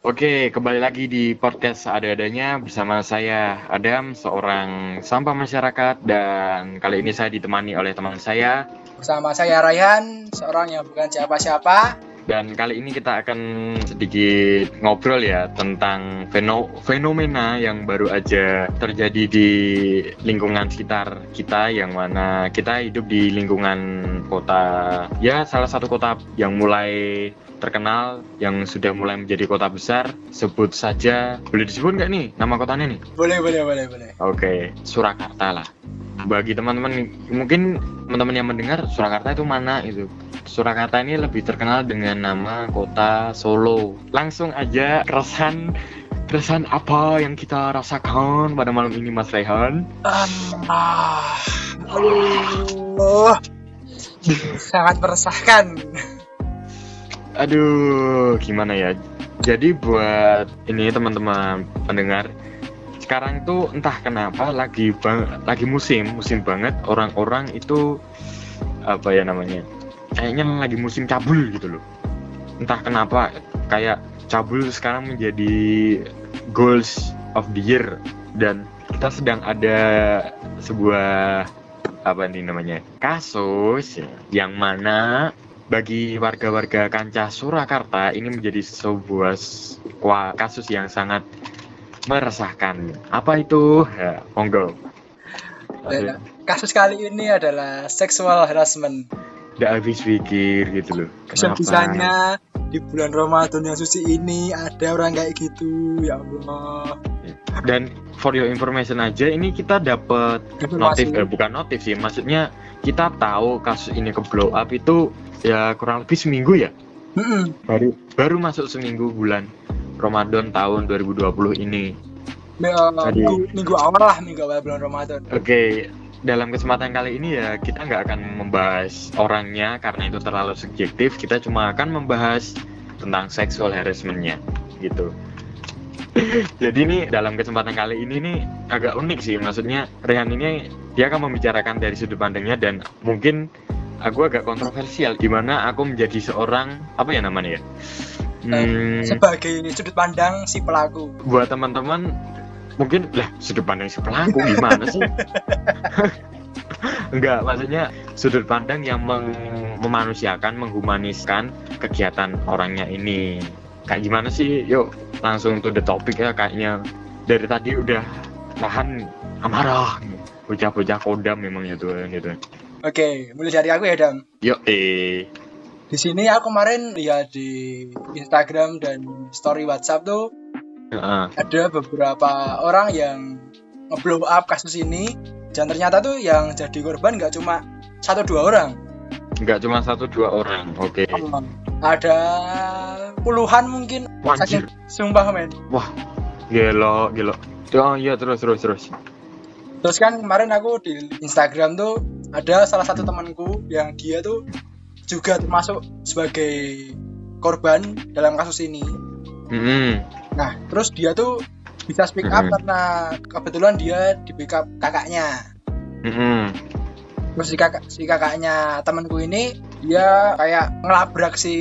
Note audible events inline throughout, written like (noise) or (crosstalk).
Oke, kembali lagi di podcast ada-adanya bersama saya Adam, seorang sampah masyarakat dan kali ini saya ditemani oleh teman saya Bersama saya Rayhan, seorang yang bukan siapa-siapa. dan kali ini kita akan sedikit ngobrol ya tentang feno- fenomena yang baru aja terjadi di lingkungan sekitar kita yang mana kita hidup di lingkungan kota ya salah satu kota yang mulai terkenal yang sudah mulai menjadi kota besar sebut saja boleh disebut nggak nih nama kotanya nih Boleh, boleh, boleh, boleh. Oke, Surakarta lah. Bagi teman-teman, mungkin teman-teman yang mendengar Surakarta itu mana itu? Surakarta ini lebih terkenal dengan nama kota Solo. Langsung aja keresahan keresahan apa yang kita rasakan pada malam ini Mas Rehan? Ah, aduh, sangat meresahkan. Aduh, gimana ya? Jadi buat ini teman-teman pendengar, sekarang itu entah kenapa lagi bang, lagi musim, musim banget orang-orang itu apa ya namanya? Kayaknya lagi musim cabul gitu loh. Entah kenapa kayak cabul sekarang menjadi goals of the year dan kita sedang ada sebuah apa nih namanya? kasus yang mana bagi warga-warga kancah Surakarta ini menjadi sebuah kasus yang sangat meresahkan. Apa itu? Ya, monggo. Dan kasus kali ini adalah sexual harassment. Tidak habis pikir gitu loh. Kenapa? Di bulan Ramadan yang suci ini ada orang kayak gitu, ya Allah. Dan for your information aja, ini kita dapat notif, eh, bukan notif sih, maksudnya kita tahu kasus ini ke blow up itu ya kurang lebih seminggu ya. Mm-mm. Baru baru masuk seminggu bulan Ramadan tahun 2020 ini. Eh, minggu, minggu awal lah, minggu awal bulan Ramadan. Oke, dalam kesempatan kali ini ya kita nggak akan membahas orangnya karena itu terlalu subjektif. Kita cuma akan membahas tentang sexual harassmentnya gitu. (laughs) Jadi ini dalam kesempatan kali ini nih agak unik sih. Maksudnya Rehan ini dia akan membicarakan dari sudut pandangnya dan mungkin aku agak kontroversial di mana aku menjadi seorang apa ya namanya ya? Hmm, Sebagai sudut pandang si pelaku. buat teman-teman mungkin lah sudut pandang si pelaku gimana sih? (laughs) Enggak, maksudnya sudut pandang yang meng- memanusiakan, menghumaniskan kegiatan orangnya ini. Kayak gimana sih? Yuk, langsung to the topic ya kayaknya. Dari tadi udah tahan amarah. Bocah-bocah kodam memang ya tuh gitu. Oke, mulai dari aku ya, Dam. Yuk, eh. Di sini aku kemarin lihat di Instagram dan story WhatsApp tuh Heeh. ada beberapa orang yang ngeblow up kasus ini dan ternyata tuh yang jadi korban nggak cuma satu dua orang Enggak cuma satu dua orang. Oke. ada puluhan mungkin saking sumpah men Gelo, gelo. Oh iya terus terus terus. terus kan kemarin aku di Instagram tuh ada salah satu temanku yang dia tuh juga termasuk sebagai korban dalam kasus ini Hmm. nah terus dia tuh bisa speak up Mhm. karena kebetulan dia di backup kakaknya Hmm. terus si kakak si kakaknya temanku ini dia kayak ngelabrak si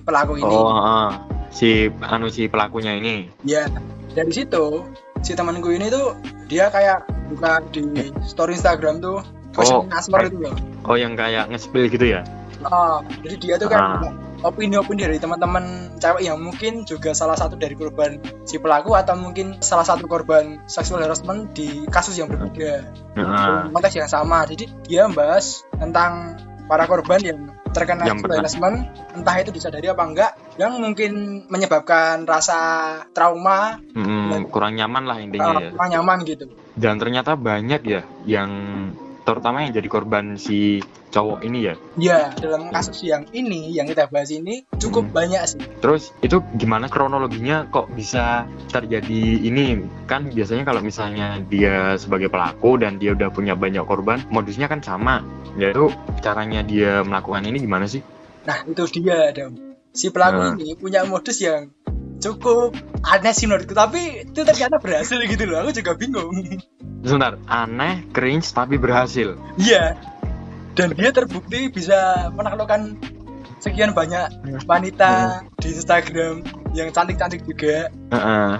pelaku ini Oh, heeh. si anu si pelakunya ini. ya dari situ si temanku ini tuh dia kayak buka di story Instagram tuh kayak- itu loh Oh, yang kayak nge-spill gitu ya? Oh, jadi dia tuh Ah. kan opini-opini dari teman-teman cewek yang mungkin juga salah satu dari korban si pelaku atau mungkin salah satu korban sexual harassment di kasus yang berbeda. Heeh. dalam konteks yang sama. Jadi dia membahas tentang para korban yang terkena Yang sexual pernah- harassment entah itu disadari apa enggak yang mungkin menyebabkan rasa trauma. Mm, kurang nyaman lah intinya ya. kurang nyaman gitu. Dan ternyata banyak ya yang terutama yang jadi korban si cowok ini ya. ya dalam kasus yang ini yang kita bahas ini cukup Hmm. banyak sih Terus itu gimana kronologinya kok bisa terjadi ini? Kan biasanya kalau misalnya dia sebagai pelaku dan dia udah punya banyak korban, modusnya kan sama. Yaitu caranya dia melakukan ini gimana sih? Nah itu dia Dam. Si pelaku Nah. ini punya modus yang cukup aneh sih menurutku Tapi itu ternyata berhasil gitu loh Aku juga bingung. Sebentar, aneh, cringe tapi berhasil. Iya. Dan dia terbukti bisa menaklukkan sekian banyak wanita di Instagram yang cantik-cantik juga. Heeh.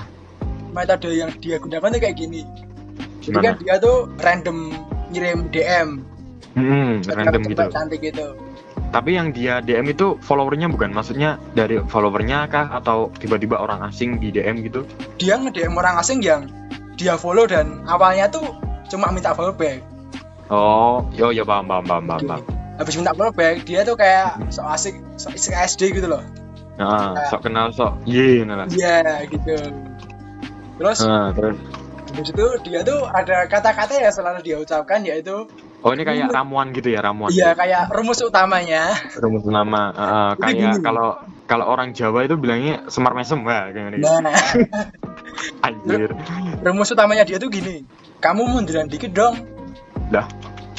metode yang dia gunakan tuh kayak gini. Jadi kan dia tuh random ngirim DM Hmm, random gitu. cantik gitu Tapi yang dia DM itu followernya bukan, maksudnya dari followernya kah atau tiba-tiba orang asing di DM gitu? dia nge-DM orang asing yang dia follow dan awalnya tuh cuma minta follow back Oh, yo ya paham paham paham paham. paham. habis minta follow back dia tuh kayak sok asik sok asik SD gitu loh Nah, sok kenal sok, iya nah. iya gitu terus Nah, terus habis itu dia tuh ada kata-kata yang selalu dia ucapkan yaitu Oh ini kayak ramuan gitu ya ramuan. iya kayak rumus utamanya Rumus. Heeh, Jadi kayak gini. kalau kalau orang Jawa itu bilangnya semar mesem wah kayak gitu. nah (laughs) Anjir. rumus utamanya dia tuh gini kamu munduran dikit dong Dah.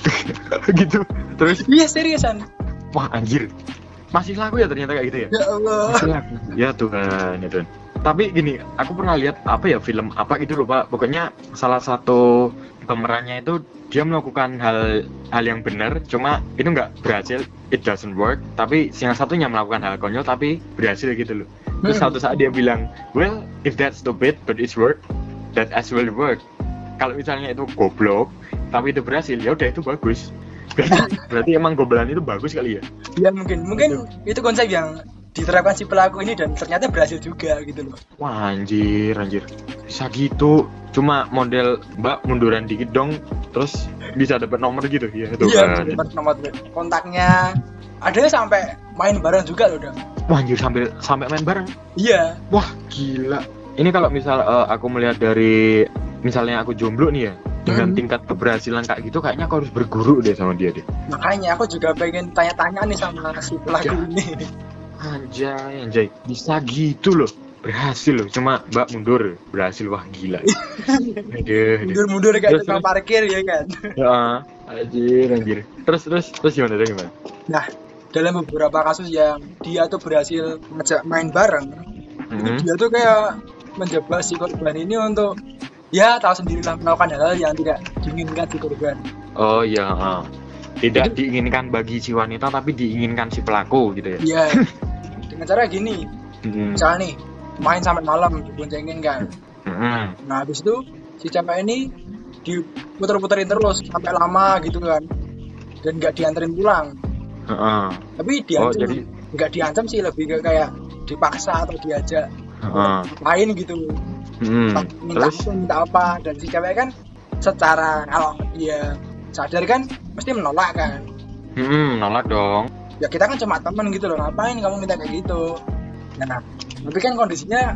(laughs) gitu. Terus iya seriusan wah anjir. Masih laku ya ternyata kayak gitu ya. ya Allah Masih laku. Ya Tuhan, ya Tuhan. Tapi gini, aku pernah lihat apa ya film apa gitu lupa. Pokoknya salah satu pemerannya itu dia melakukan hal hal yang benar, cuma itu nggak berhasil, it doesn't work. Tapi yang satunya melakukan hal konyol tapi berhasil gitu loh. Terus Hmm. satu saat dia bilang, well if that's stupid but it's work, that as well work. Kalau misalnya itu goblok tapi itu berhasil, ya udah itu bagus. Berarti, (laughs) berarti emang gobelan itu bagus kali ya? ya mungkin mungkin itu konsep yang diterapkan si pelaku ini dan ternyata berhasil juga gitu loh. Wah anjir anjir. Bisa gitu. Cuma model mbak munduran dikit dong terus bisa dapat nomor gitu. Ya itu iya kan. dapat nomor. Kontaknya ada sampai main bareng juga loh udah wah anjir sambil sampai main bareng. Iya. Wah gila. Ini kalau misal eh, aku melihat dari misalnya aku jomblo nih ya dengan Hmm. tingkat keberhasilan kayak gitu kayaknya aku harus berguru deh sama dia deh. Makanya aku juga pengen tanya-tanya nih sama si pelaku Ya. ini anjay anjay. Bisa gitu loh. Berhasil loh. Cuma mbak mundur. Berhasil. Wah gila. (laughs) Aduh, aduh. mundur-mundur kayak Terus, tukang parkir ya kan? Ya, anjir anjir. Terus terus terus gimana terus gimana? Nah dalam beberapa kasus yang dia tuh berhasil ngajak main bareng Mhm. dia tuh kayak menjebak si korban ini untuk ya tahu sendirilah melakukan hal-hal yang tidak diinginkan si korban. Oh iya, heeh. tidak diinginkan bagi si wanita tapi diinginkan si pelaku gitu ya. Iya. (laughs) Dengan cara gini, Mm-mm. misalnya nih main sampai malam diboncengin kan. Mm-mm. Nah habis itu si cewek ini diputer-puterin terus sampai lama gitu kan, dan nggak dianterin pulang. Heeh. Tapi Oh diancam, jadi, nggak diancam sih lebih ke kayak dipaksa atau diajak heeh. main gitu. Mm. Minta Terus, apa, minta apa, dan si cewek kan secara kalau dia sadar kan mesti menolak kan. mm, nolak dong. Ya kita kan cuma temen gitu loh ngapain kamu minta kayak gitu nah tapi kan kondisinya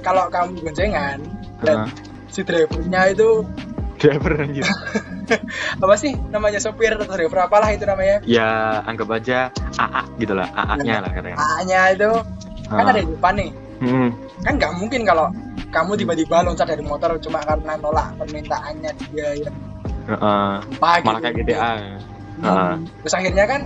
kalau kamu boncengan dan Heeh. si drivernya itu Driver anjir. (laughs) apa sih namanya sopir atau driver apalah itu namanya ya anggap aja AA gitu lah, AA-nya lah katanya. A-nya itu kan Ah. ada di depan nih Mm. kan nggak mungkin kalau kamu tiba-tiba loncat dari motor cuma karena nolak permintaannya dia yang apa gitu Malah kayak GTA. Heeh. Hmm. terus akhirnya kan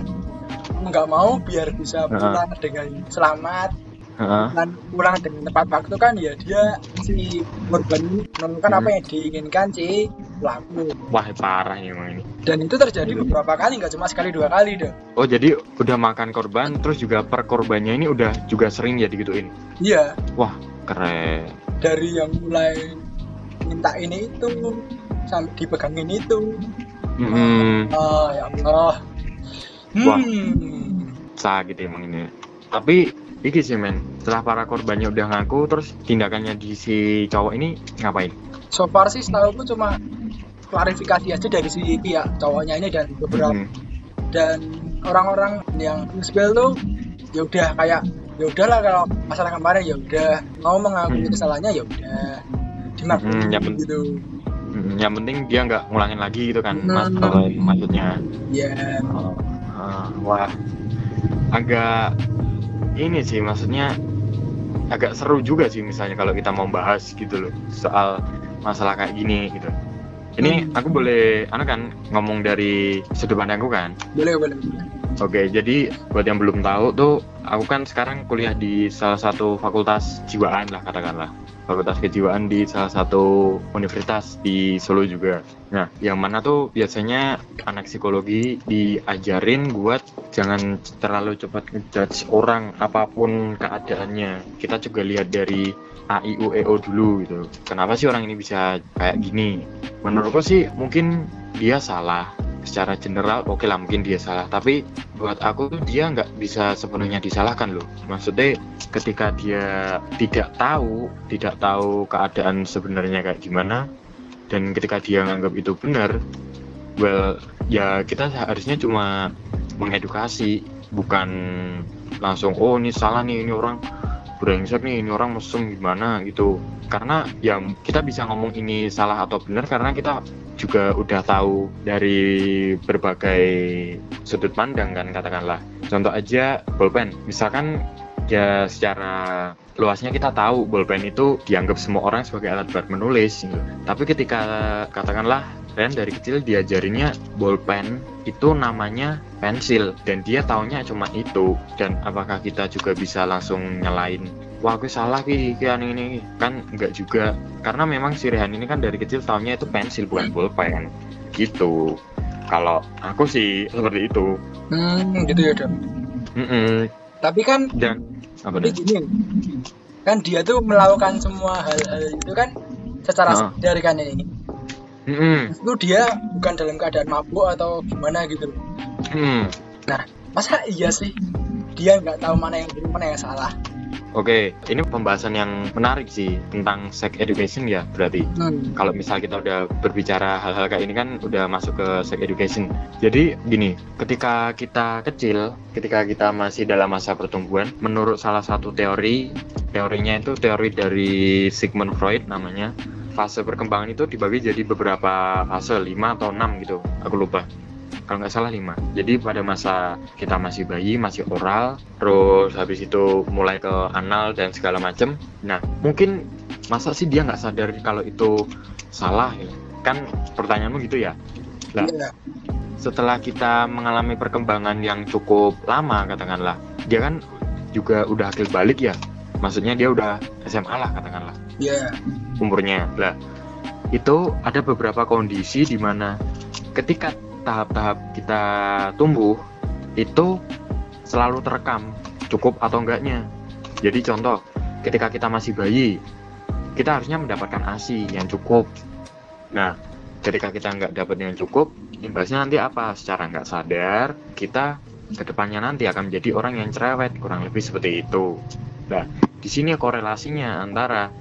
nggak mau biar bisa pulang dengan selamat Heeh. dan pulang dengan tepat waktu kan ya dia si korban menemukan Hmm. apa yang diinginkan si pelaku Wah parah emang ini. dan itu terjadi beberapa kali nggak cuma sekali dua kali deh Oh jadi udah makan korban, terus juga per korbannya ini udah juga sering ya digituin. iya Wah keren. dari yang mulai minta ini itu sampai dipegangin itu Mm. oh ya Allah Wah. Hmm sakit emang ini. Tapi iki sih men. Setelah para korbannya udah ngaku terus tindakannya di si cowok ini ngapain? So far sih setahu cuma klarifikasi aja dari si pihak cowoknya ini dan beberapa Hmm. dan orang-orang yang spill tuh ya udah kayak ya udahlah kalau masalah kemarin ya udah. Mau mengakui Hmm. kesalahannya ya udah. Dimaklumi Hmm, ya ben- gitu. Hmm, yang penting dia nggak ngulangin lagi gitu kan mas Hmm. kalau maksudnya. Ya Oh, ah, wah agak ini sih maksudnya agak seru juga sih misalnya kalau kita mau bahas gitu loh soal masalah kayak gini gitu ini Hmm. aku boleh anu kan ngomong dari sudut pandangku kan boleh boleh Oke, jadi buat yang belum tahu tuh, aku kan sekarang kuliah di salah satu fakultas jiwaan lah katakanlah. Fakultas kejiwaan di salah satu universitas di Solo juga. Nah, yang mana tuh biasanya anak psikologi diajarin buat jangan terlalu cepat ngejudge orang apa pun keadaannya. Kita juga lihat dari A, I, U, E, O dulu gitu. Kenapa sih orang ini bisa kayak gini? Menurutku sih mungkin dia salah secara general oke lah mungkin dia salah. Tapi buat aku tuh dia nggak bisa sepenuhnya disalahkan loh. Maksudnya ketika dia tidak tahu tidak tahu keadaan sebenarnya kayak gimana dan ketika dia nganggap itu benar well ya kita harusnya cuma mengedukasi bukan langsung oh ini salah nih ini orang brengsek nih ini orang mesum gimana gitu. Karena ya kita bisa ngomong ini salah atau benar karena kita juga udah tahu dari berbagai sudut pandang kan katakanlah. Contoh aja bolpen. Misalkan ya secara luasnya kita tahu bolpen itu dianggap semua orang sebagai alat buat menulis gitu. tapi ketika katakanlah Ren dari kecil diajarinnya bolpen itu namanya pensil dan dia taunya cuma itu. Dan apakah kita juga bisa langsung nyalain wah aku salah ki ki ini. Kan enggak juga. Karena memang si Rehan ini kan dari kecil taunya itu pensil bukan bolpen gitu. Kalau aku sih seperti itu. Hmm gitu ya dok. Mm -mm. tapi kan dan apa tapi nih gini kan dia tuh melakukan semua hal-hal itu kan secara Heeh. sadar kan ini. Mm -mm. itu dia bukan dalam keadaan mabuk atau gimana gitu. Mm. nah masa iya sih? Dia nggak tahu mana yang benar mana yang salah Oke, ini pembahasan yang menarik sih tentang sex education ya berarti. hmm. Kalau misal kita udah berbicara hal-hal kayak ini kan udah masuk ke sex education. Jadi gini, ketika kita kecil, ketika kita masih dalam masa pertumbuhan, menurut salah satu teori, teorinya itu teori dari Sigmund Freud namanya, fase perkembangan itu dibagi jadi beberapa fase, 5 atau 6 gitu, aku lupa kalau nggak salah 5 jadi pada masa kita masih bayi masih oral terus habis itu mulai ke anal dan segala macem nah mungkin masa sih dia nggak sadar kalau itu salah ya kan pertanyaanmu gitu ya Lah. Iya. setelah kita mengalami perkembangan yang cukup lama katakanlah dia kan juga udah akil balik ya maksudnya dia udah SMA lah katakanlah Iya. umurnya lah itu ada beberapa kondisi di mana ketika tahap-tahap kita tumbuh itu selalu terekam cukup atau enggaknya. Jadi contoh ketika kita masih bayi kita harusnya mendapatkan ASI yang cukup. Nah ketika kita nggak dapat yang cukup imbasnya nanti apa? Secara nggak sadar kita ke depannya nanti akan menjadi orang yang cerewet kurang lebih seperti itu. Nah di sini korelasinya antara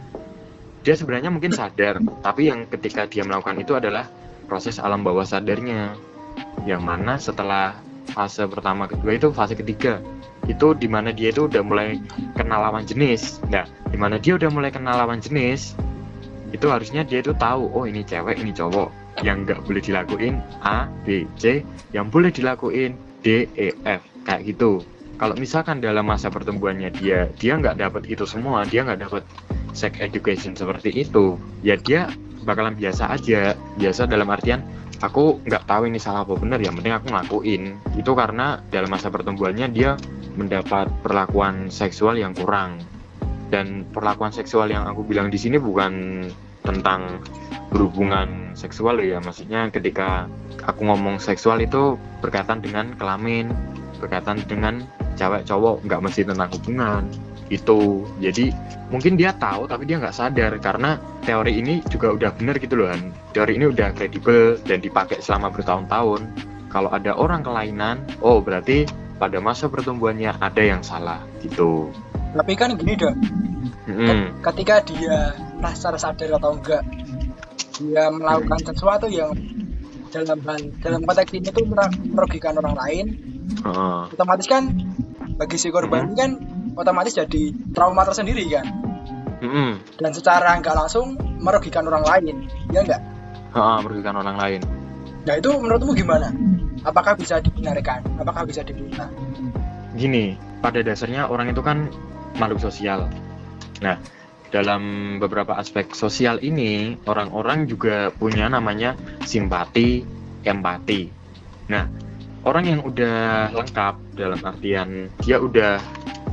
dia sebenarnya mungkin sadar tapi yang ketika dia melakukan itu adalah proses alam bawah sadarnya yang mana setelah fase pertama kedua itu fase ketiga itu di mana dia itu udah mulai kenal lawan jenis. Nah di mana dia udah mulai kenal lawan jenis itu harusnya dia itu tahu oh ini cewek ini cowok. Yang nggak boleh dilakuin A B C yang boleh dilakuin D E F kayak gitu. Kalau misalkan dalam masa pertumbuhannya dia dia nggak dapat itu semua dia nggak dapat sex education seperti itu ya dia bakalan biasa aja. Biasa dalam artian aku nggak tahu ini salah apa benar yang penting aku ngelakuin. Itu karena dalam masa pertumbuhannya dia mendapat perlakuan seksual yang kurang. Dan perlakuan seksual yang aku bilang di sini bukan tentang berhubungan seksual ya. Maksudnya ketika aku ngomong seksual itu berkaitan dengan kelamin berkaitan dengan cewek cowok nggak mesti tentang hubungan itu. Jadi mungkin dia tahu tapi dia nggak sadar. Karena teori ini juga udah bener gitu loh Han. teori ini udah kredibel dan dipakai selama bertahun-tahun. Kalau ada orang kelainan oh berarti pada masa pertumbuhannya ada yang salah gitu. Tapi kan gini dok. Mm-mm. ketika dia secara sadar atau enggak dia melakukan sesuatu yang dalam dalam konteks ini tuh mer- merugikan orang lain Heeh. otomatis kan bagi si korban ini kan otomatis jadi trauma tersendiri kan? Mm-mm. dan secara nggak langsung merugikan orang lain ya enggak Heeh, merugikan orang lain. Nah itu menurutmu gimana? Apakah bisa dibenarkan apakah bisa dibina? Gini pada dasarnya orang itu kan makhluk sosial. Nah dalam beberapa aspek sosial ini orang-orang juga punya namanya simpati empati. Nah orang yang udah lengkap dalam artian dia udah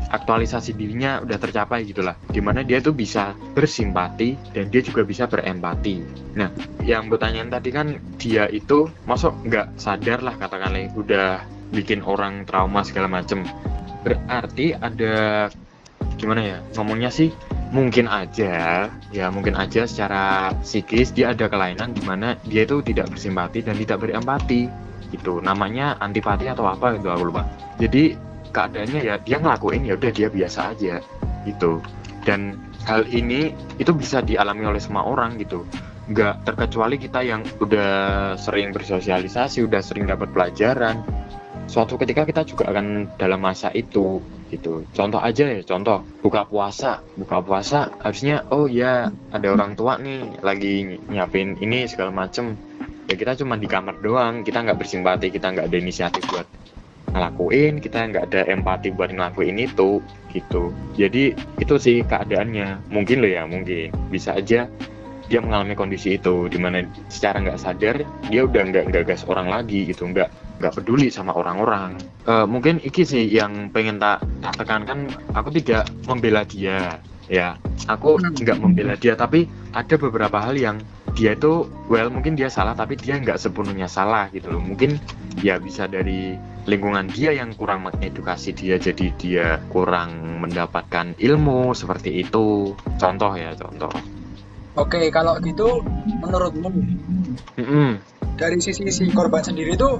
aktualisasi dirinya udah tercapai gitulah. Di mana dia tuh bisa bersimpati dan dia juga bisa berempati. Nah yang bertanyaan tadi kan dia itu masuk nggak sadar lah katakanlah udah bikin orang trauma segala macem. Berarti ada gimana ya ngomongnya sih mungkin aja ya mungkin aja secara psikis dia ada kelainan di mana dia itu tidak bersimpati dan tidak berempati. Gitu namanya antipati atau apa gitu aku lupa. Jadi keadaannya ya dia ngelakuin ya udah dia biasa aja gitu. Dan hal ini itu bisa dialami oleh semua orang gitu. Nggak terkecuali kita yang udah sering bersosialisasi udah sering dapat pelajaran suatu ketika kita juga akan dalam masa itu gitu. Contoh aja ya contoh buka puasa. Buka puasa harusnya oh ya ada orang tua nih lagi nyiapin ini segala macem. Ya kita cuma di kamar doang kita nggak bersimpati kita nggak ada inisiatif buat ngelakuin kita nggak ada empati buat ngelakuin itu gitu. Jadi itu sih keadaannya. Mungkin loh ya mungkin. Bisa aja dia mengalami kondisi itu di mana secara nggak sadar dia udah nggak nggak gas orang lagi gitu. Nggak nggak peduli sama orang-orang. Uh, mungkin iki sih yang pengen tak, tak tekankan. Aku tidak membela dia ya. Aku nggak membela dia tapi ada beberapa hal yang dia itu well mungkin dia salah tapi dia nggak sepenuhnya salah gitu loh. Mungkin ya bisa dari lingkungan dia yang kurang mengedukasi dia jadi dia kurang mendapatkan ilmu seperti itu contoh ya contoh oke kalau gitu menurutmu mm -mm. dari sisi si korban sendiri tuh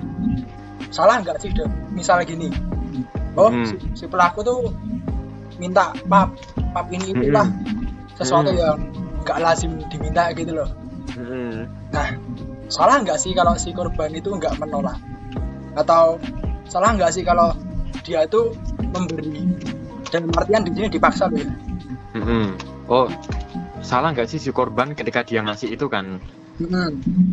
salah nggak sih deh misalnya gini oh mm. si, si pelaku tuh minta pap pap ini itulah hmm. sesuatu hmm. yang gak lazim diminta gitu loh hmm. nah salah nggak sih kalau si korban itu nggak menolak atau salah nggak sih kalau dia itu memberi dan artian di sini dipaksa loh ya hmm. oh salah nggak sih si korban ketika dia ngasih itu kan hmm.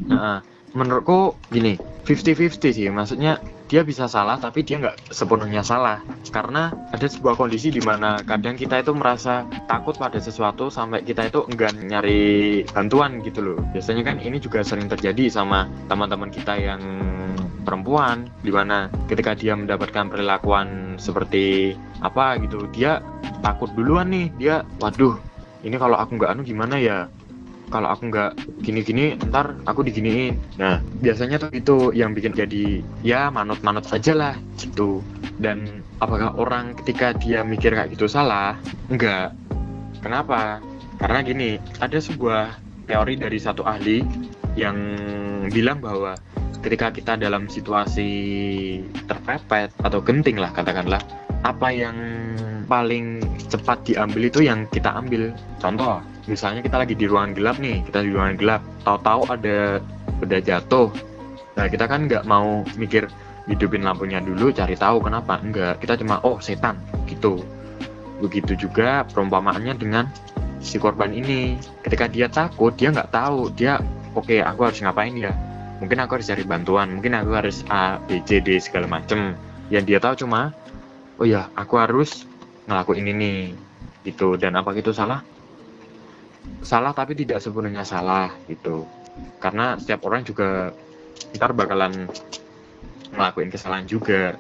nah, menurutku gini 50-50 sih maksudnya dia bisa salah tapi dia nggak sepenuhnya salah. Karena ada sebuah kondisi di mana kadang kita itu merasa takut pada sesuatu sampai kita itu enggan nyari bantuan gitu loh. Biasanya kan ini juga sering terjadi sama teman-teman kita yang perempuan di mana ketika dia mendapatkan perilakuan seperti apa gitu dia takut duluan nih. Dia waduh ini kalau aku nggak anu gimana ya kalau aku nggak gini-gini ntar aku diginiin. Nah biasanya tuh itu yang bikin jadi ya manut-manut aja lah gitu. Dan apakah orang ketika dia mikir kayak gitu salah? Enggak kenapa? Karena gini ada sebuah teori dari satu ahli yang bilang bahwa ketika kita dalam situasi terpepet atau genting lah katakanlah apa yang paling cepat diambil itu yang kita ambil. Contoh misalnya kita lagi di ruangan gelap nih kita di ruangan gelap tahu-tahu ada benda jatuh. Nah kita kan nggak mau mikir hidupin lampunya dulu cari tahu kenapa. Enggak kita cuma oh setan gitu. Begitu juga perumpamaannya dengan si korban ini. Ketika dia takut dia nggak tahu. Dia oke okay, aku harus ngapain ya? Mungkin aku harus cari bantuan mungkin aku harus A B C D segala macem. Yang dia tahu cuma oh ya aku harus ngelakuin ini gitu. Dan apa itu salah salah tapi tidak sepenuhnya salah gitu. Karena setiap orang juga ntar bakalan ngelakuin kesalahan juga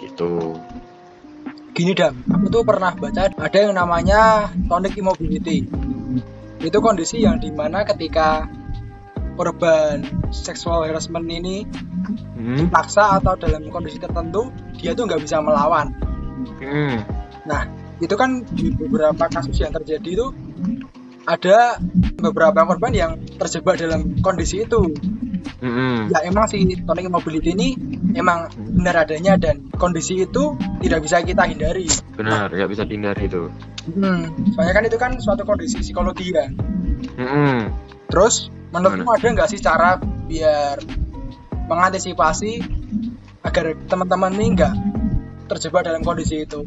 gitu. Gini dam. Aku tuh pernah baca ada yang namanya tonic immobility. Itu kondisi yang di mana ketika korban seksual harassment ini hmm. dipaksa atau dalam kondisi tertentu dia tuh nggak bisa melawan. Hmm. nah itu kan di beberapa kasus yang terjadi itu ada beberapa korban yang terjebak dalam kondisi itu. Mm-hmm. Ya emang si tonic mobility ini emang benar adanya dan kondisi itu tidak bisa kita hindari. Benar, nggak bisa dihindari itu. Hmm, soalnya kan itu kan suatu kondisi psikologi kan. Mm-hmm. Terus menurutmu ada nggak sih cara biar mengantisipasi agar teman-teman ini nggak terjebak dalam kondisi itu?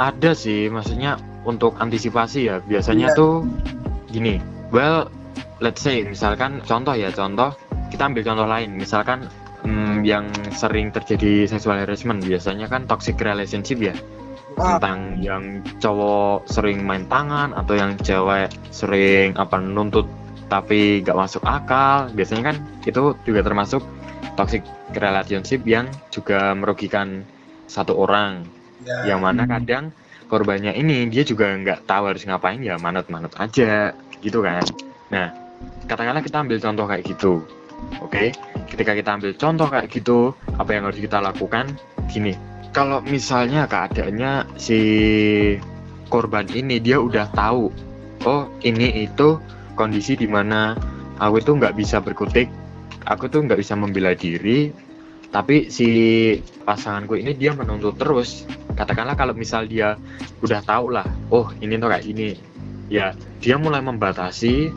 Ada sih, maksudnya untuk antisipasi ya biasanya yeah. tuh gini well let's say misalkan contoh ya contoh kita ambil contoh lain misalkan hmm, yang sering terjadi sexual harassment biasanya kan toxic relationship ya ah. tentang yang cowok sering main tangan atau yang cewek sering apa nuntut tapi gak masuk akal biasanya kan itu juga termasuk toxic relationship yang juga merugikan satu orang Ya. yang mana kadang korbannya ini dia juga nggak tahu harus ngapain ya manut-manut aja gitu kan. Nah katakanlah kita ambil contoh kayak gitu oke? Ketika kita ambil contoh kayak gitu apa yang harus kita lakukan? Gini kalau misalnya keadaannya si korban ini dia udah tahu oh ini itu kondisi di mana aku itu nggak bisa berkutik aku tuh nggak bisa membela diri tapi si pasanganku ini dia menuntut terus katakanlah kalau misal dia udah tahu lah oh ini tuh kayak gini. Ya dia mulai membatasi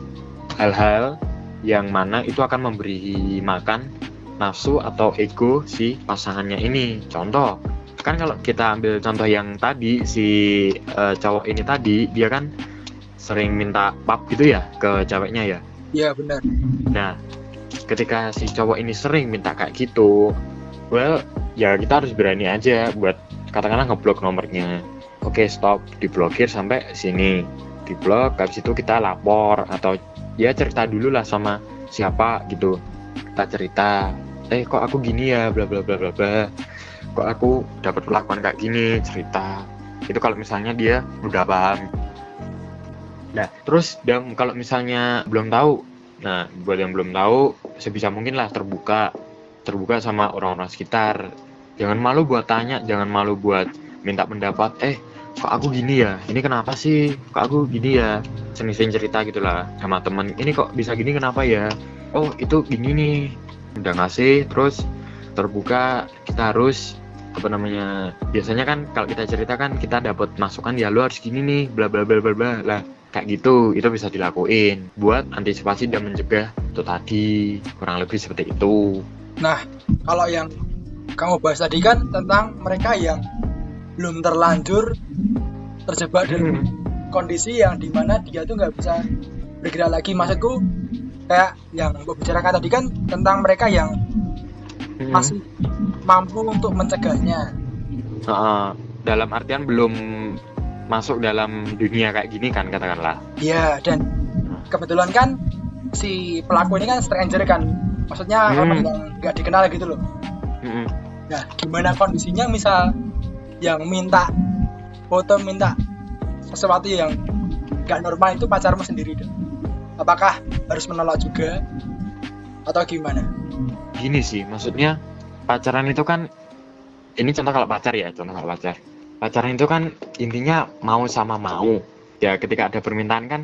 hal-hal yang mana itu akan memberi makan nafsu atau ego si pasangannya ini. Contoh kan kalau kita ambil contoh yang tadi si eh, cowok ini tadi dia kan sering minta pap gitu ya ke ceweknya ya? Ya benar. Nah, ketika si cowok ini sering minta kayak gitu, well, ya kita harus berani aja buat katakanlah ngeblok nomornya. Oke, stop, diblokir sampai sini. Diblok, habis itu kita lapor atau ya cerita dulu lah sama siapa gitu. Kita cerita, eh kok aku gini ya, bla bla bla bla bla. Kok aku dapat perlakuan kayak gini, cerita. Itu kalau misalnya dia udah paham. Nah, terus dan kalau misalnya belum tahu, Nah, buat yang belum tahu, sebisa mungkin lah terbuka, terbuka sama orang-orang sekitar. Jangan malu buat tanya, jangan malu buat minta pendapat. Eh, kok aku gini ya? Ini kenapa sih? Kok aku gini ya? Sering-sering cerita gitulah sama temen. Ini kok bisa gini kenapa ya? Oh, itu gini nih. Udah ngasih, terus terbuka. Kita harus apa namanya? Biasanya kan kalau kita cerita kan kita dapat masukan ya lu harus gini nih, bla bla bla bla bla. Lah, kayak gitu itu bisa dilakuin buat antisipasi dan mencegah itu tadi kurang lebih seperti itu nah kalau yang kamu bahas tadi kan tentang mereka yang belum terlanjur terjebak dalam kondisi yang di mana dia tuh nggak bisa bergerak lagi maksudku kayak yang mbak bicarakan tadi kan tentang mereka yang Hmm. masih mampu untuk mencegahnya Heeh. dalam artian belum masuk dalam dunia kayak gini kan katakanlah Iya dan kebetulan kan si pelaku ini kan stranger kan maksudnya Hmm. orang yang nggak dikenal gitu loh Nah gimana kondisinya? Misal yang minta foto minta sesuatu yang nggak normal itu pacarmu sendiri dong apakah harus menolak juga? Atau gimana? Gini sih maksudnya pacaran itu kan ini contoh kalau pacar ya contoh kalau pacar. Pacaran itu kan intinya mau sama mau. Ya ketika ada permintaan kan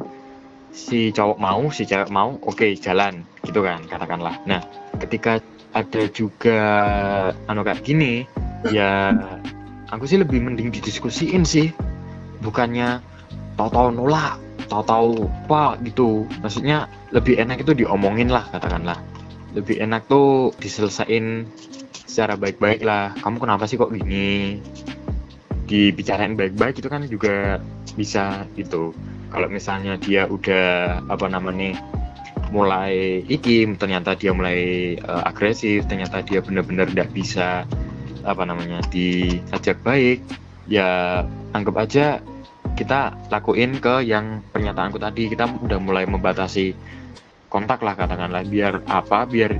si cowok mau si cewek mau oke jalan gitu kan katakanlah. Nah ketika ada juga anu kayak gini ya aku sih lebih mending didiskusiin sih. Bukannya tahu-tahu nolak tahu-tahu apa gitu. Maksudnya lebih enak itu diomongin lah katakanlah. Lebih enak tuh diselesain secara baik-baik lah. Kamu kenapa sih kok gini? Dibicarain baik-baik itu kan juga bisa gitu kalau misalnya dia udah apa namanya mulai ikim ternyata dia mulai eh, agresif ternyata dia benar-benar tidak bisa apa namanya diajak baik ya anggap aja kita lakuin ke yang pernyataanku tadi. Kita udah mulai membatasi kontak lah katakanlah biar apa biar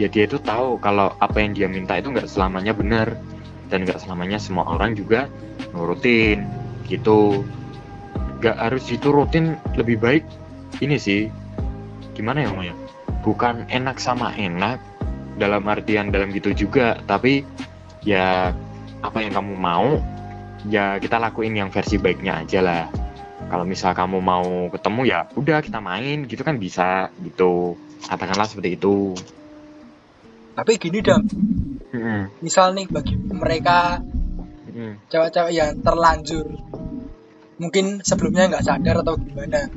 ya dia itu tahu kalau apa yang dia minta itu nggak selamanya benar dan nggak selamanya semua orang juga nurutin gitu nggak harus diturutin lebih baik ini sih. Gimana ya Maya bukan enak sama enak dalam artian dalam gitu juga tapi ya apa yang kamu mau ya kita lakuin yang versi baiknya aja lah. Kalau misal kamu mau ketemu ya udah kita main gitu kan bisa gitu. Katakanlah seperti itu. Tapi gini dong Mm-mm. misal nih bagi mereka cewek-cewek yang terlanjur mungkin sebelumnya nggak sadar atau gimana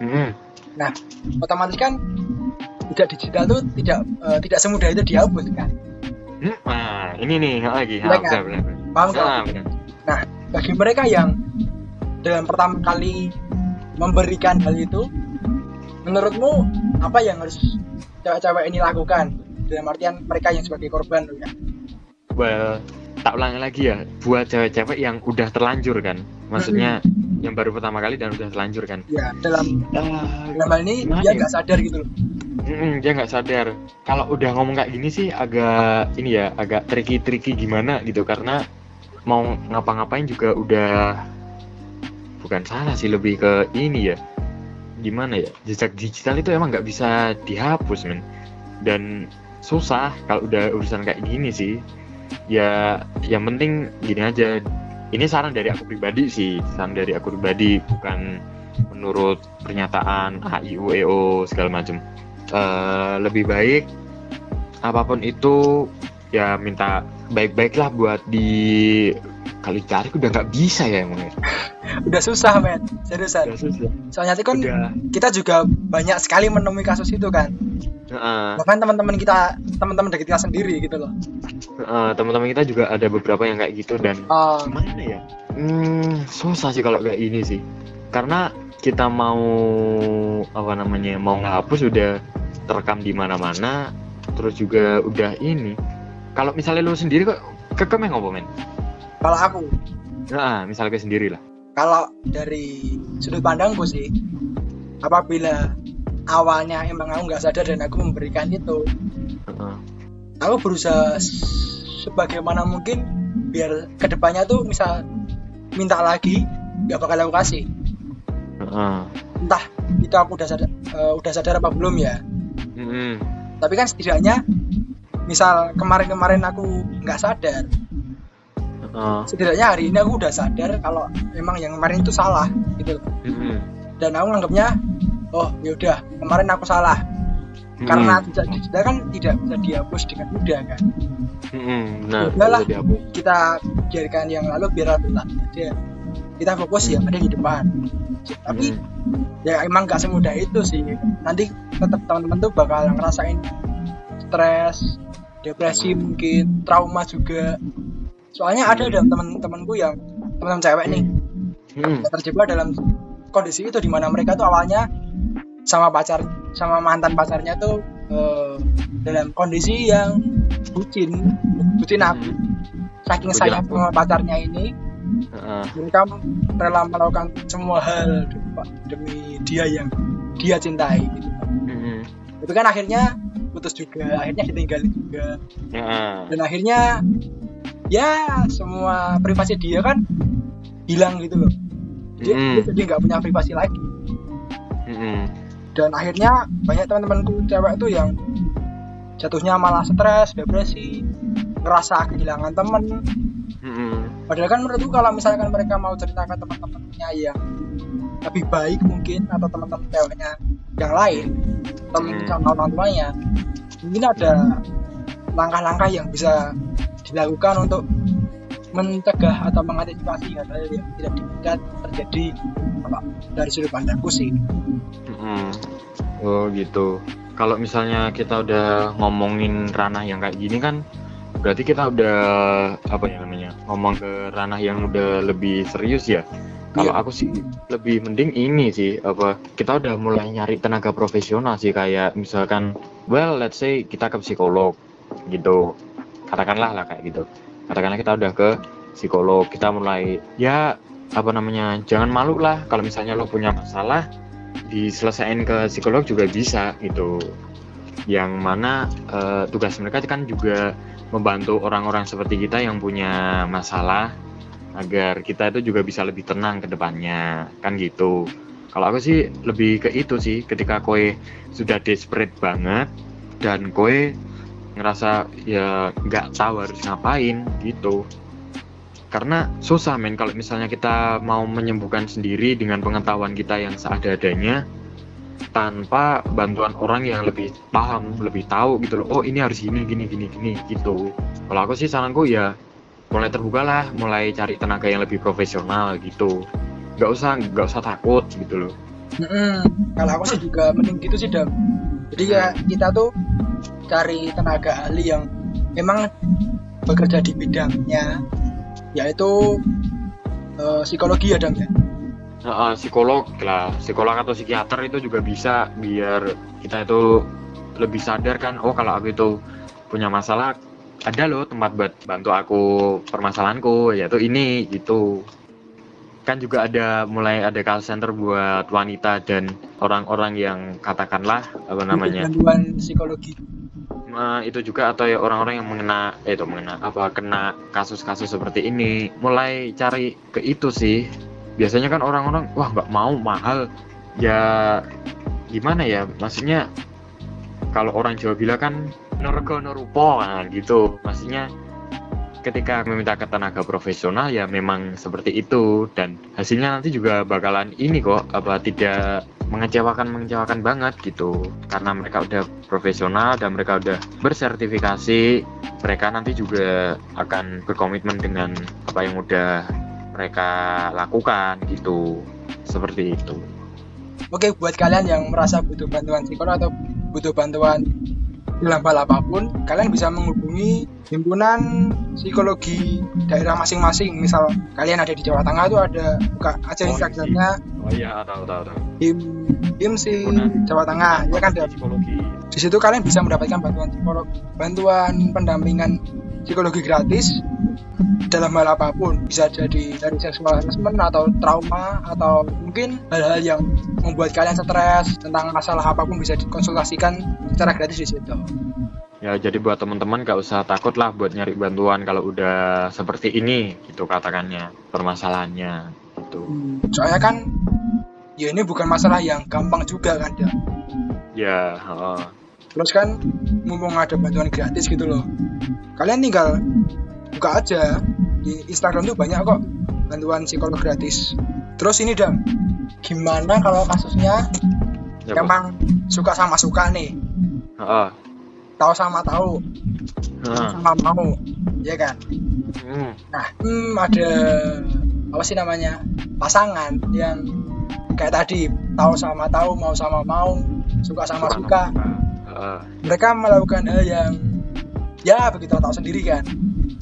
Mm-mm. nah otomatis kan tidak digital tuh tidak eh, tidak semudah itu dihapus kan Hmm, Nah, ini nih lagi. Ah, kan? benar, benar, benar. paham kan? Ah, benar. bagi mereka yang dalam pertama kali memberikan hal itu menurutmu apa yang harus cewek-cewek ini lakukan dalam artian mereka yang sebagai korban ya Well, tak ulangi lagi ya. Buat cewek-cewek yang udah terlanjur kan. Maksudnya yang baru pertama kali dan udah terlanjur kan. ya dalam dalam hal ini Gimana dia ya? nggak sadar gitu loh Mm-mm, dia nggak sadar. Kalau udah ngomong kayak gini sih agak ini ya, agak tricky-tricky gimana gitu karena mau ngapa-ngapain juga udah bukan salah sih lebih ke ini ya. Gimana ya? Jejak digital itu emang nggak bisa dihapus, men. Dan susah kalau udah urusan kayak gini sih. Ya yang penting gini aja. Ini saran dari aku pribadi sih, saran dari aku pribadi bukan menurut pernyataan AIUEO segala macam uh, lebih baik apa pun itu ya minta baik-baiklah buat di kali tarik udah nggak bisa ya emang ya. (laughs) udah susah men. Seriusan. Udah susah. soalnya itu kan Udah. kita juga banyak sekali menemui kasus itu kan. Heeh, bahkan teman-teman kita teman-teman dari kita sendiri gitu loh. Heeh, teman-teman kita juga ada beberapa yang kayak gitu dan Ah, gimana ya? Hmm, susah sih kalau kayak ini sih. Karena kita mau apa namanya mau ngapus udah terekam di mana-mana terus juga udah ini kalau misalnya lu sendiri kok kekem yang ngopo men kalau aku nah misalnya sendiri lah kalau dari sudut pandangku sih apabila awalnya emang aku nggak sadar dan aku memberikan itu Heeh. aku berusaha sebagaimana mungkin biar ke depannya tuh misal minta lagi nggak bakal aku kasih Heeh. entah itu aku udah sadar eh, udah sadar apa belum ya Mm-mm. tapi kan setidaknya misal kemarin-kemarin aku nggak sadar. Heeh. setidaknya hari ini aku udah sadar kalau memang yang kemarin itu salah gitu. Mm-mm. dan aku nganggapnya oh yaudah kemarin aku salah. Karena jejak digital kan tidak bisa dihapus dengan mudah kan. Mm-mm. nah kita biarkan yang lalu biar berlalu aja kita fokus yang ada di depan tapi Mm. ya emang gak semudah itu sih. Nanti tetap teman-teman tuh bakal ngerasain stres depresi mungkin trauma juga soalnya ada ada teman-temanku yang teman-teman cewek nih Mm. yang terjebak dalam kondisi itu di mana mereka tuh awalnya sama pacar sama mantan pacarnya tuh eh, dalam kondisi yang bucin bucin aku saking sayang sama pacarnya ini Heeh. mereka rela melakukan semua hal demi- dia yang dia cintai gitu. Mm-mm. itu kan akhirnya putus juga akhirnya ditinggalin juga Heeh. dan akhirnya ya semua privasi dia kan hilang gitu loh Mm. dia jadi nggak punya privasi lagi Mm-mm. dan akhirnya banyak teman-temanku cewek tuh yang jatuhnya malah stres depresi ngerasa kehilangan temen Mm-mm. padahal kan menurutku kalau misalkan mereka mau cerita ke teman-temannya yang lebih baik mungkin atau teman-teman ceweknya yang lain mungkin Hmm. orang tuanya mungkin ada langkah-langkah yang bisa dilakukan untuk mencegah atau mengantisipasi hal-hal yang tidak diinginkan terjadi apa, dari sudut pandangku sih Mm-mm. Oh gitu. Kalau misalnya kita udah ngomongin ranah yang kayak gini kan, berarti kita udah apa ya namanya ngomong ke ranah yang udah lebih serius ya. Kalau Iya. aku sih lebih mending ini sih apa kita udah mulai nyari tenaga profesional sih kayak misalkan, well let's say kita ke psikolog gitu, katakanlah lah kayak gitu. Katakanlah kita udah ke psikolog, kita mulai ya apa namanya jangan malu lah kalau misalnya lo punya masalah diselesain ke psikolog juga bisa gitu yang mana eh, tugas mereka kan juga membantu orang-orang seperti kita yang punya masalah agar kita itu juga bisa lebih tenang ke depannya kan gitu kalau aku sih lebih ke itu sih ketika koe sudah desperate banget dan koe ngerasa ya nggak tahu harus ngapain gitu karena susah men kalau misalnya kita mau menyembuhkan sendiri dengan pengetahuan kita yang seada-adanya tanpa bantuan orang yang lebih paham, lebih tahu gitu loh. Oh, ini harus gini gini gini gini gitu. Kalau aku sih saranku ya mulai terbuka lah, mulai cari tenaga yang lebih profesional gitu. Nggak usah nggak usah takut gitu loh. Mm-mm. Kalau aku sih juga mending gitu sih dam. Jadi ya kita tuh cari tenaga ahli yang memang bekerja di bidangnya, yaitu eh, psikologi ya dam ya. Eh, psikolog lah, psikolog atau psikiater itu juga bisa biar kita itu lebih sadar kan. Oh, kalau aku itu punya masalah, ada loh tempat buat bantu aku permasalahanku, yaitu ini gitu. Kan juga ada mulai ada call center buat wanita dan orang-orang yang katakanlah apa namanya? Gangguan psikologi. Nah, itu juga atau ya orang-orang yang mengena eh, itu mengena apa kena kasus-kasus seperti ini. Mulai cari ke itu sih. Biasanya kan orang-orang wah nggak mau mahal. Ya gimana ya? Maksudnya kalau orang Jawa bilang kan nergo nerupo kan gitu. Maksudnya ketika meminta ke tenaga profesional ya memang seperti itu. Dan hasilnya nanti juga bakalan ini kok apa tidak mengecewakan mengecewakan banget gitu. Karena mereka udah profesional dan mereka udah bersertifikasi mereka nanti juga akan berkomitmen dengan apa yang udah mereka lakukan gitu. Seperti itu. Oke, buat kalian yang merasa butuh bantuan psikolog atau butuh bantuan dalam hal apa pun, kalian bisa menghubungi himpunan psikologi daerah masing-masing. Misal kalian ada di Jawa Tengah tuh ada buka aja Oh, Instagramnya oh iya tahu tahu tahu him himsi. Jawa Tengah ya kan ada psikologi di situ kalian bisa mendapatkan bantuan psikolog bantuan pendampingan psikologi gratis dalam hal apa pun bisa jadi dari seksual harassment atau trauma atau mungkin hal-hal yang membuat kalian stres tentang masalah apa pun bisa dikonsultasikan secara gratis di situ Ya jadi buat teman-teman gak usah takut lah buat nyari bantuan kalau udah seperti ini gitu katakannya permasalahannya gitu. soalnya kan ya ini bukan masalah yang gampang juga kan ya Ya. Terus kan mumpung ada bantuan gratis gitu loh. Kalian tinggal buka aja. Di Instagram tuh banyak kok bantuan psikolog gratis. Terus ini dam gimana kalau kasusnya Ya, emang suka sama suka nih? Heeh. tahu sama tahu. Heeh. sama mau ya kan? Hmm. nah hmm, ada apa sih namanya pasangan yang kayak tadi tahu sama tahu mau sama mau suka sama suka Mereka melakukan hal yang ya begitu tahu sendiri kan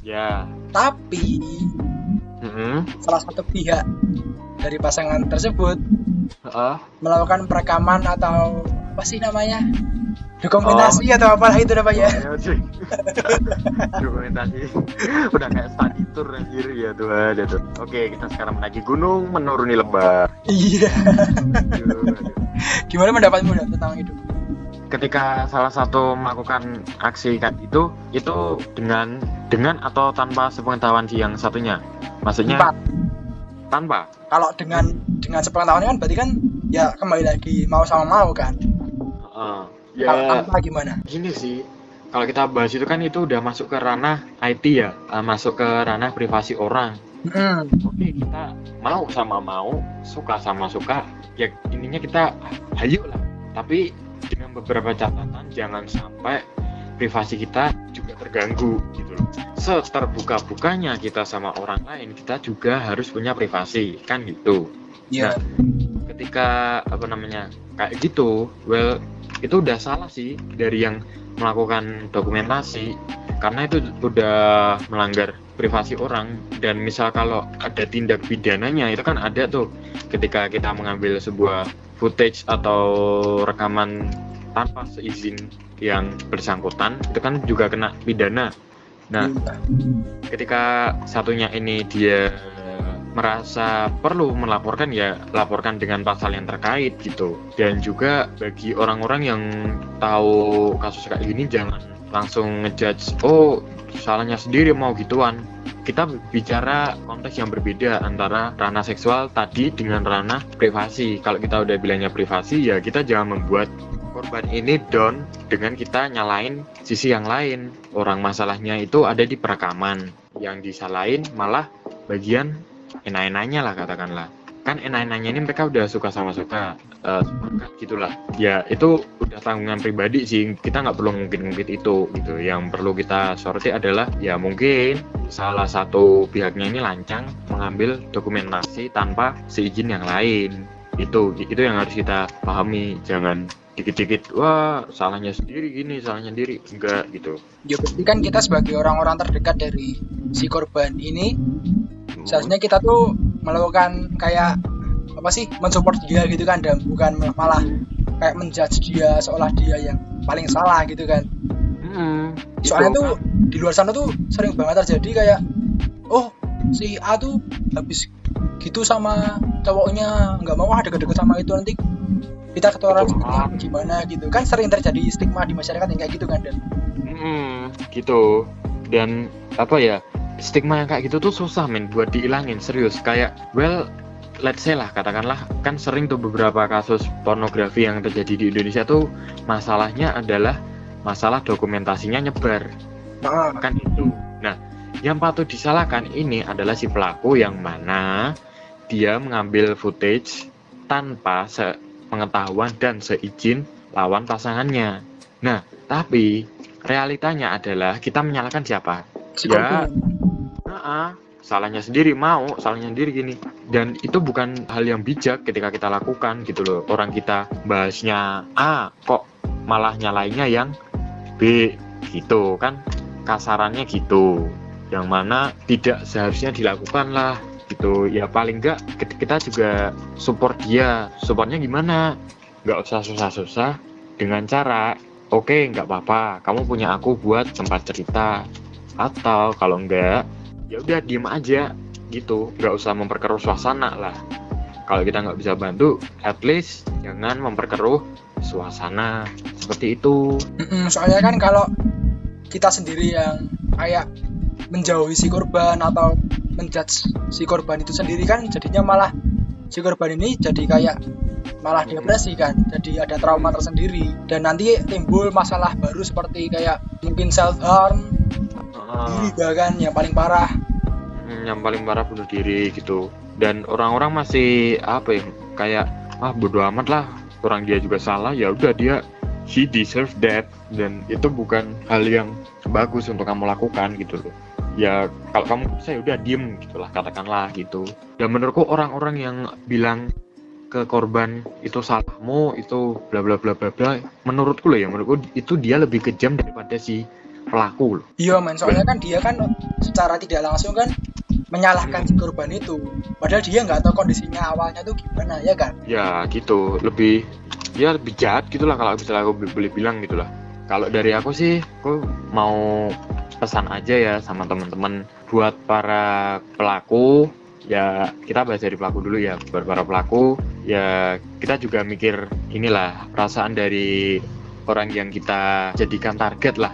Ya. tapi Heeh. salah satu pihak dari pasangan tersebut Heeh. melakukan perekaman atau apa sih namanya dokumentasi atau apalah itu namanya Oh, sih. (laughs) Dokumentasi udah kayak study tour anjir ya tuh ada tuh. Oke, kita sekarang menaiki gunung menuruni lembah. iya gimana pendapatmu tentang itu ketika salah satu melakukan aksi kayak itu itu dengan dengan atau tanpa sepengetahuan si yang satunya? Maksudnya Empat. tanpa? Kalau dengan dengan sepengetahuan kan berarti kan ya kembali lagi mau sama mau kan? Heeh. kalau ya tanpa gimana? Gini sih kalau kita bahas itu kan itu udah masuk ke ranah IT ya eh, masuk ke ranah privasi orang. Hmm, oke kita mau sama mau suka sama suka ya intinya kita hayu lah tapi dengan beberapa catatan jangan sampai privasi kita juga terganggu gitu loh. Seterbuka-bukanya kita sama orang lain kita juga harus punya privasi kan gitu. Ya ketika apa namanya kayak gitu well itu udah salah sih dari yang melakukan dokumentasi karena itu udah melanggar privasi orang. Dan misal kalau ada tindak pidananya itu kan ada tuh. Ketika kita mengambil sebuah footage atau rekaman tanpa seizin yang bersangkutan itu kan juga kena pidana. Nah Iya. ketika satunya ini dia merasa perlu melaporkan ya laporkan dengan pasal yang terkait gitu. Dan juga bagi orang-orang yang tahu kasus kayak gini jangan langsung ngejudge oh salahnya sendiri mau gituan. Kita bicara konteks yang berbeda antara ranah seksual tadi dengan ranah privasi. Kalau kita udah bilangnya privasi ya kita jangan membuat korban ini down dengan kita nyalain sisi yang lain. Orang masalahnya itu ada di perekaman. Yang disalahin malah bagian enak-enaknya lah katakanlah. Kan enak-enaknya ini mereka udah suka sama suka sepakat gitulah. Ya itu udah tanggungan pribadi sih. Kita nggak perlu ngungkit-ngungkit itu gitu. Yang perlu kita soroti adalah ya mungkin salah satu pihaknya ini lancang mengambil dokumentasi tanpa seizin yang lain. Itu itu yang harus kita pahami. Jangan dikit-dikit wah salahnya sendiri gini salahnya sendiri. Enggak gitu. Ya berarti kan kita sebagai orang-orang terdekat dari si korban ini seharusnya kita tuh melakukan kayak apa sih mensupport dia gitu kan dan bukan malah kayak menjudge dia seolah dia yang paling salah gitu kan. Mm-mm. soalnya Itu tuh di luar sana tuh sering banget terjadi kayak oh si A tuh habis gitu sama cowoknya nggak mau ah deket-deket sama itu nanti kita ketularan Betul. stigma gimana gitu. Kan sering terjadi stigma di masyarakat yang kayak gitu kan dan Mm, gitu. Dan apa ya stigma yang kayak gitu tuh susah men buat dihilangin serius. Kayak well let's say lah katakanlah kan sering tuh beberapa kasus pornografi yang terjadi di Indonesia tuh masalahnya adalah masalah dokumentasinya nyebar. Nah, kan itu. Nah yang patut disalahkan ini adalah si pelaku yang mana dia mengambil footage tanpa sepengetahuan dan seizin lawan pasangannya. Nah tapi realitanya adalah kita menyalahkan siapa? Si Ya. korban. Nah, salahnya sendiri mau, salahnya sendiri gini. Dan itu bukan hal yang bijak ketika kita lakukan gitu loh. Orang kita bahasnya A, kok malah nyalainnya yang B gitu kan. Kasarannya gitu. Yang mana tidak seharusnya dilakukan lah gitu. Ya paling enggak kita juga support dia. Supportnya gimana? Nggak usah susah-susah dengan cara oke nggak apa-apa kamu punya aku buat tempat cerita atau kalau enggak ya udah diem aja gitu. Nggak usah memperkeruh suasana lah. Kalau kita nggak bisa bantu at least jangan memperkeruh suasana seperti itu. Mm-mm, soalnya kan kalau kita sendiri yang kayak menjauhi si korban atau menjudge si korban itu sendiri kan jadinya malah si korban ini jadi kayak malah depresi kan. Jadi ada trauma tersendiri. Dan nanti timbul masalah baru seperti kayak mungkin self harm diri Ah, bahkan yang paling parah. Hmm, yang paling parah bunuh diri gitu. Dan orang-orang masih apa ya kayak ah bodo amat lah orang dia juga salah. Ya udah dia he deserve that dan itu bukan hal yang bagus untuk kamu lakukan gitu loh. Ya kalau kamu bisa ya udah diem gitulah katakanlah gitu. Dan menurutku orang-orang yang bilang ke korban itu salahmu itu bla bla bla bla bla menurutku loh ya menurutku itu dia lebih kejam daripada si pelaku loh iya men. Soalnya kan dia kan secara tidak langsung kan menyalahkan si korban itu. Padahal dia nggak tahu kondisinya awalnya tuh gimana ya kan? Ya gitu. Lebih ya lebih jahat gitulah kalau misalnya aku boleh- boleh bilang gitulah kalau dari aku sih aku mau pesan aja ya sama teman-teman. Buat para pelaku ya kita bahas dari pelaku dulu ya. Buat para pelaku ya kita juga mikir inilah perasaan dari orang yang kita jadikan target lah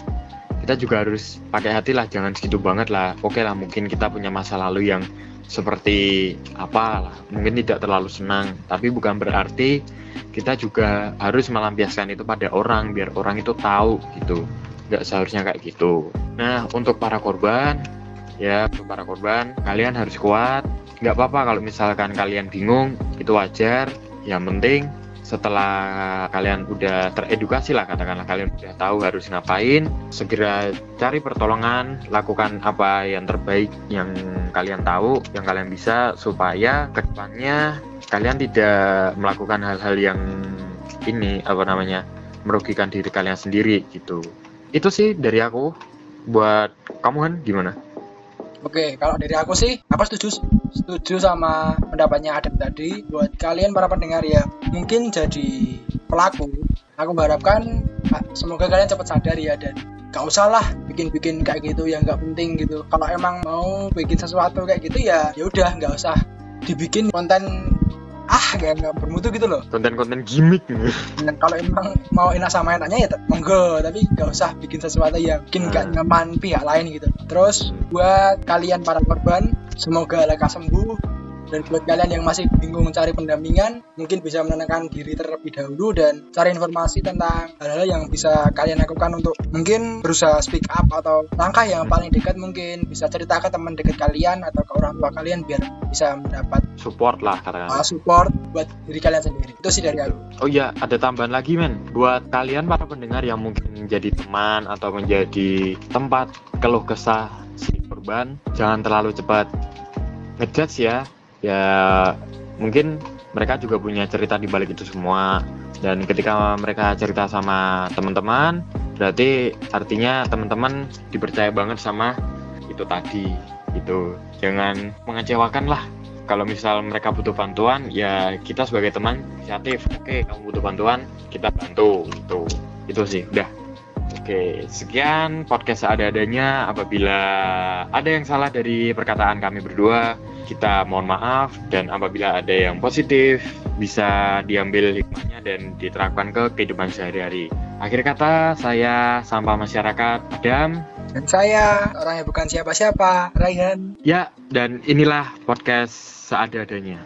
kita juga harus pakai hati lah jangan segitu banget lah. Oke lah mungkin kita punya masa lalu yang seperti apa lah mungkin tidak terlalu senang. Tapi bukan berarti kita juga harus melampiaskan itu pada orang biar orang itu tahu gitu. Nggak seharusnya kayak gitu. Nah untuk para korban ya untuk para korban kalian harus kuat. Nggak apa-apa kalau misalkan kalian bingung itu wajar. Yang penting setelah kalian udah teredukasi lah katakanlah kalian udah tahu harus ngapain segera cari pertolongan lakukan apa yang terbaik yang kalian tahu yang kalian bisa supaya ke depannya kalian tidak melakukan hal-hal yang ini apa namanya merugikan diri kalian sendiri gitu. Itu sih dari aku. Buat kamu kan gimana Oke, kalau dari aku sih, aku setuju setuju sama pendapatnya Adam tadi. Buat kalian para pendengar ya, mungkin jadi pelaku, aku mengharapkan ah, semoga kalian cepat sadar ya dan gak usah lah bikin-bikin kayak gitu yang gak penting gitu. Kalau emang mau bikin sesuatu kayak gitu ya, ya udah nggak usah dibikin konten ah kayak nggak bermutu gitu loh. konten-konten gimmick gitu. Dan kalau emang mau enak sama enaknya ya monggo, tapi gak usah bikin sesuatu yang bikin gak Hmm. nyaman pihak lain gitu. Terus buat kalian para korban, semoga lekas sembuh. Dan buat kalian yang masih bingung cari pendampingan, mungkin bisa menenangkan diri terlebih dahulu dan cari informasi tentang hal-hal yang bisa kalian lakukan untuk mungkin berusaha speak up atau langkah yang paling dekat mungkin bisa cerita ke teman dekat kalian atau ke orang tua kalian biar bisa mendapat support lah katakan uh, support buat diri kalian sendiri. Itu sih dari aku. Oh iya, ada tambahan lagi men. Buat kalian para pendengar yang mungkin menjadi teman atau menjadi tempat keluh kesah si korban, jangan terlalu cepat ngejudge ya. Ya mungkin mereka juga punya cerita di balik itu semua. Dan ketika mereka cerita sama teman-teman, berarti artinya teman-teman dipercaya banget sama itu tadi. Itu jangan mengecewakan lah kalau misal mereka butuh bantuan ya kita sebagai teman inisiatif oke kamu butuh bantuan kita bantu gitu itu sih udah oke sekian podcast ada-adanya apabila ada yang salah dari perkataan kami berdua kita mohon maaf dan apabila ada yang positif bisa diambil hikmahnya dan diterapkan ke kehidupan sehari-hari. Akhir kata, saya sampah masyarakat Adam. Dan saya orang yang bukan siapa-siapa, Raihan. Ya, dan inilah podcast seada-adanya.